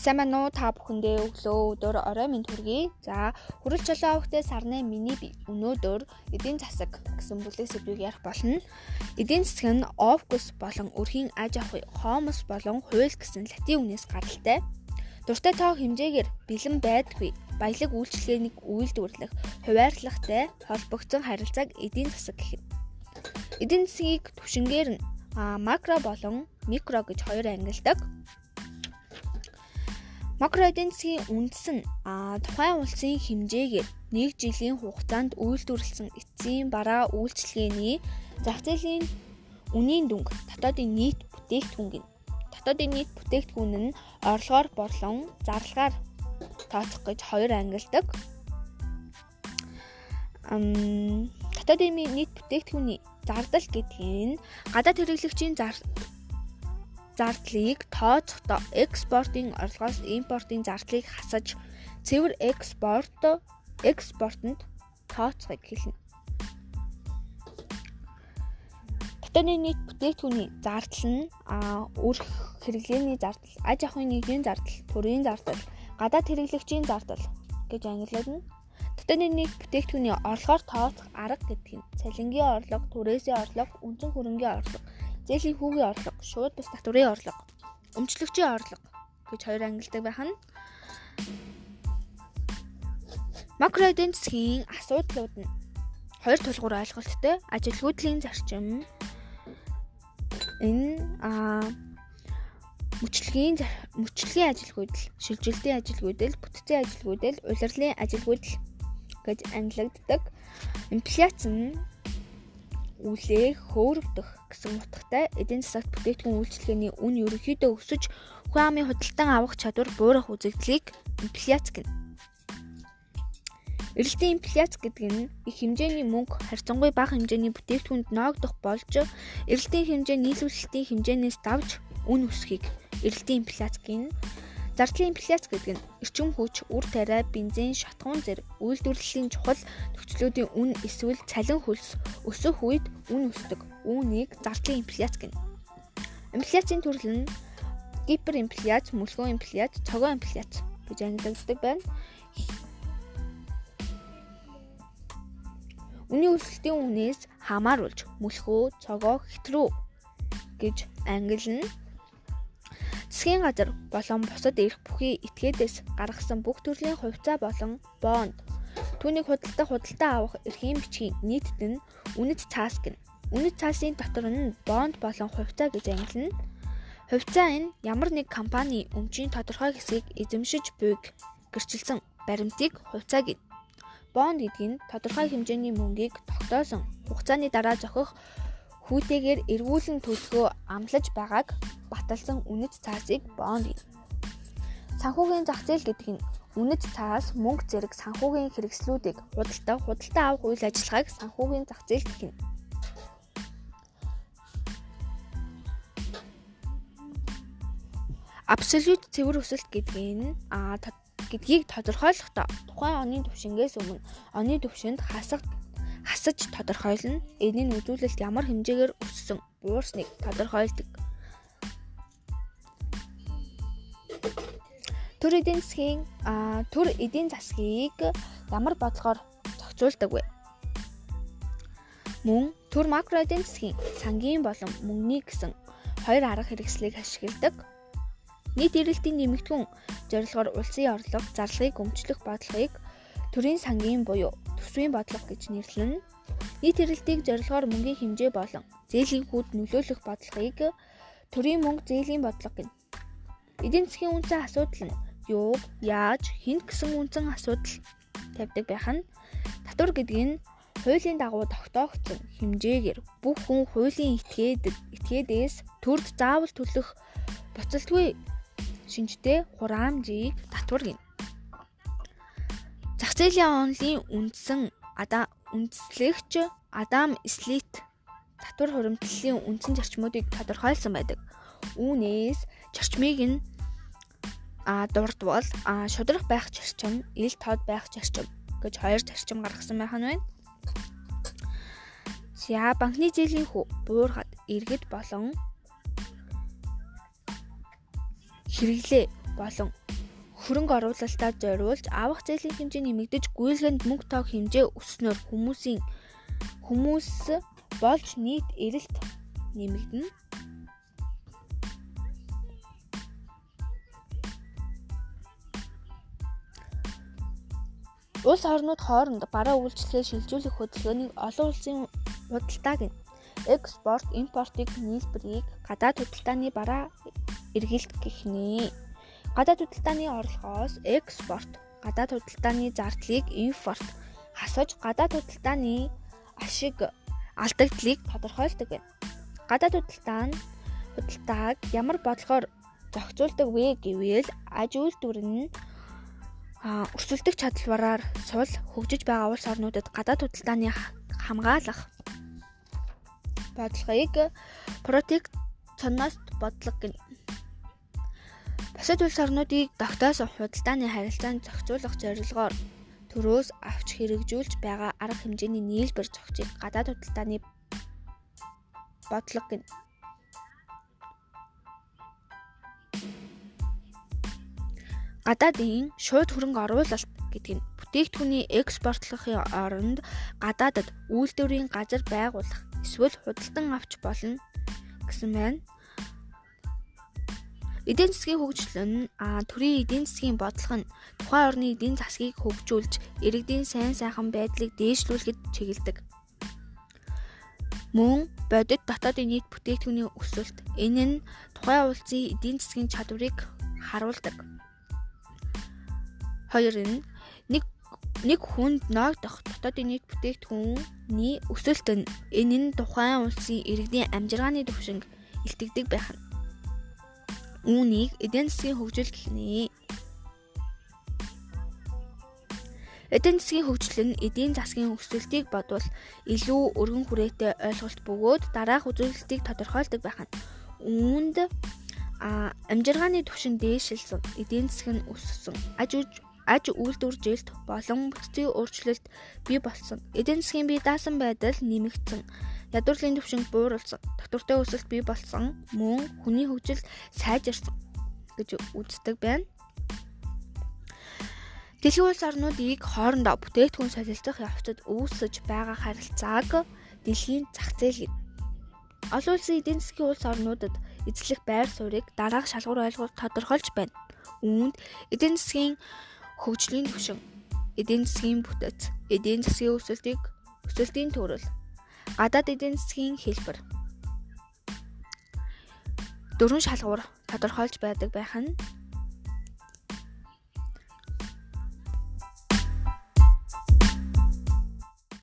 Сайн байна уу та бүхэндээ өглөө өдөр орой минь төргий. За хүрэл чолоо авахтай сарны миний өнөөдөр эдийн засаг гэсэн бүлэг сэдвийг ярих болно. Эдийн засаг нь овкус болон өрхийн аж ахуй, хомос болон хууль гэсэн латин үгнээс гаралтай. Дуртай тоо хэмжээгээр бэлэн байдгүй баялаг үйлчлэгээнийг үйлдвэрлэх, хуваарлахтай холбогдсон харилцааг эдийн засаг гэх юм. Эдийн засгийг түвшингээр нь макро болон микро гэж хоёр ангилдаг. Макро эдийн засгийн үндэс нь тухайн улсын хэмжээгээр нэг жилийн хугацаанд үйлдвэрлэсэн эцсийн бараа үйлчлэгээний зах зээлийн үнийн дүнг дотоодын нийт бүтээгдэхүүн гин. Дотоодын нийт бүтээгдэхүүн нь орлогоор борлон зарлагаар тооцох гэж хоёр ангилдаг. Ам дотоодын нийт бүтээгдэхүүний зардал гэдэг нь гадаад хэрэглэгчийн зардлыг тооцохдоо экспортын орлогоос импортын зардлыг хасаж цэвэр экспорт экспортод тооцохыг хэлнэ. Дотоодны нийт бүтээгдэхүүний зардал нь өрх хэрэглээний зардал, аж ахуйн нэгжийн зардал, төрийн зардал, гадаад хэрэглэгчийн зардал гэж ангилагдана. Дотоодны нийт бүтээгдэхүүний орлогоор тооцох арга гэдэг нь цалингийн орлого, түрээсийн орлого, үндсэн хөрөнгийн орлого зээлийн хүүгийн орлого, шууд бус татврын орлого, өмчлөгчийн орлого гэж хоёр ангилдаг байх нь. Макро эдийн засгийн асуудлууд нь хоёр тулгуур ойлголттой ажилгүйдлийн зарчим энэ а мөчлөгийн мөчлөгийн ажилгүйдэл, шилжилтийн ажилгүйдэл, бүтцийн ажилгүйдэл, улирлын ажилгүйдэл гэж ангилагддаг. Инфляц нь үлээх, хөөрөгдөх гэсэн утгатай эдийн засагт бүтээгдэхүүн үйлчлэгээний үн ерөнхийдөө өсөж хүн амын худалдан авах чадвар буурах үзэгдлийг инфляц гэнэ. Эрэлтийн инфляц гэдэг нь их хэмжээний мөнгө харьцангуй бага хэмжээний бүтээгдэхүүнд ноогдох болж эрэлтийн хэмжээ нийлүүлэлтийн хэмжээнээс давж үн өсөхийг эрэлтийн инфляц гэнэ. Зардлын инфляц гэдэг нь эрчим хүч, үр тариа, бензин, шатхуун зэрэг үйлдвэрлэлийн чухал нөхцлүүдийн үн эсвэл цалин хөлс өсөх үед үн өсдөг. Үүнийг зардлын инфляц гэнэ. Инфляцийн төрөл нь гиперинфляц, мөлхөө инфляц, цогоо инфляц гэж ангилагддаг байна. Үний өсөлтийн үнээс хамааруулж мөлхөө, цогоо, хэтрүү гэж ангилна. Засгийн газар болон бусад эрх бүхий этгээдээс гаргасан бүх төрлийн хувьцаа болон бонд түүнийг худалдах худалдаа авах эрхийн бичгийн нийтэд нь үнэт цаас гэнэ. Үнэт цаасын дотор нь бонд болон хувьцаа гэж ангилна. Хувьцаа энэ ямар нэг компани өмчийн тодорхой хэсгийг эзэмшиж буйг гэрчилсэн баримтыг хувьцаа гэнэ. Бонд гэдэг нь тодорхой хэмжээний мөнгийг тогтоосон хугацааны дараа зохих хүүтэйгээр эргүүлэн төлөхөө амлаж байгааг баталсан үнэт цаасыг бонд гэнэ. Санхүүгийн зах зээл гэдэг нь үнэт цаас мөнгө зэрэг санхүүгийн хэрэгслүүдийг худалдаа худалдаа авах үйл ажиллагааг санхүүгийн зах зээл юм. Абсолют цэвэр өсөлт гэдэг нь а гэдгийг тодорхойлохдоо тухайн оны түвшингээс өмнө оны түвшинд хасах хасаж тодорхойлно. Нь үзүүлэлт ямар хэмжээгээр өссөн буурсныг тодорхойлдог. Төр эдийн засгийн төр эдийн засгийг ямар бодлогоор зохицуулдаг вэ? Мөн төр макро эдийн засгийн сангийн болон мөнгөний гэсэн хоёр арга хэрэгслийг ашигладаг. Нийт эрэлтийн нэмэгдэхүүн зорилгоор улсын орлого, зарлагыг өмчлөх бодлогыг төрийн сангийн буюу төсвийн бодлого гэж нэрлэнэ. Нийт эрэлтийг зорилгоор мөнгөний хэмжээ болон зээлийн хүүд нөлөөлөх бодлогыг төрийн мөнгө зээлийн бодлого гэнэ. Эдийн засгийн үнцэн асуудал нь юу, яаж, хинт гэсэн үндсэн асуудал тавьдаг байх нь татвар гэдэг нь хуулийн дагуу тогтоогдсон хэмжээгээр бүх хүн хуулийн этгээд этгээдээс төрд заавал төлөх буцалтгүй шинжтэй хураамжийг татвар гэнэ. Зах зээлийн онлын үндсэн Адам үндслэгч Адам Слит татвар хуримтлалын үндсэн зарчмуудыг тодорхойлсон байдаг. Үүнээс зарчмыг нь а дурдвал а шудрах байх зарчим, ил тод байх зарчим гэж хоёр зарчим гаргасан байх нь байна. За банкны зээлийн хүү буурхад иргэд болон хэрэглээ болон хөрөнгө оруулалтад зориулж авах зээлийн хэмжээ нэмэгдэж гүйлгэнд мөнгө тоог хэмжээ өснөөр хүмүүсийн хүмүүс болж нийт эрэлт нэмэгдэнэ. Улс орнууд хооронд бараа үйлчлэгээ шилжүүлэх хөдөлгөөнийг олон улсын худалдааг нь экспорт, импортыг нийлбэрийг гадаад худалдааны бараа эргэлт гэх нэ. Гадаад худалдааны орлогоос экспорт, гадаад худалдааны зардлыг импорт хасаж гадаад худалдааны ашиг алдагдлыг тодорхойлдог байна. Гадаад худалдаа нь худалдааг ямар бодлогоор зохицуулдаг вэ гэвэл аж үйлдвэр нь өрсөлдөх чадвараар сул хөгжиж байгаа улс орнуудад гадаад худалдааны хамгаалах бодлогыг протекционист бодлого гэнэ. Бусад улс орнуудыг тогтоосон худалдааны харилцаанд зохицуулах зорилгоор төрөөс авч хэрэгжүүлж байгаа арга хэмжээний нийлбэр зохицыг гадаад худалдааны бодлого гэнэ. Гадаадын шууд хөрөнгө оруулалт гэдэг нь бүтээгдэхүүний экспортлохын оронд гадаадад үйлдвэрийн газар байгуулах эсвэл худалдан авч болно гэсэн байна. Эдийн засгийн хөгжил нь төрийн эдийн засгийн бодлого нь тухайн орны эдийн засгийг хөгжүүлж, иргэдийн сайн сайхан байдлыг дээшлүүлэхэд чиглэдэг. Мөн бодит дотоодын нийт бүтээгдэхүүний өсөлт энэ нь тухайн улсын эдийн засгийн чадварыг харуулдаг. Хоёр нь нэг нэг хүнд ноогдох дотоодын нийт бүтээгдэхүүний өсөлт нь энэ нь тухайн улсын иргэдийн амжиргааны түвшинг илтгэдэг байх нь. Үүнийг эдийн засгийн хөгжил гэх нэ. Эдийн засгийн хөгжил нь эдийн засгийн өсөлтийг бодвол илүү өргөн хүрээтэй ойлголт бөгөөд дараах үзүүлэлтийг тодорхойлдог байх нь. Үүнд амжиргааны түвшин дээшилсэн, эдийн засаг нь өссөн, аж аж үйлдвэржилт болон бүтцийн өөрчлөлт бий болсон. Эдийн засгийн бие даасан байдал нэмэгдсэн. Ядуурлын түвшинг бууралсан. Доктортой өсөлт бий болсон. Мөн хүний хөгжил сайжирсан гэж үздэг байна. Дэлхийн улс орнуудыг хоорондоо бүтээгдэхүүн солилцох явцад үүсэж байгаа харилцааг дэлхийн зах зээл гэдэг. Олон улсын эдийн засгийн улс орнуудад эзлэх байр суурийг дараах шалгуур ойлголт тодорхойлж байна. Үүнд эдийн засгийн хөгжлийн түвшин, эдийн засгийн бүтэц, эдийн засгийн өсөлтийг өсөлтийн төрөл, гадаад эдийн засгийн хэлбэр. Дөрвөн шалгуур тодорхойлж байдаг байх нь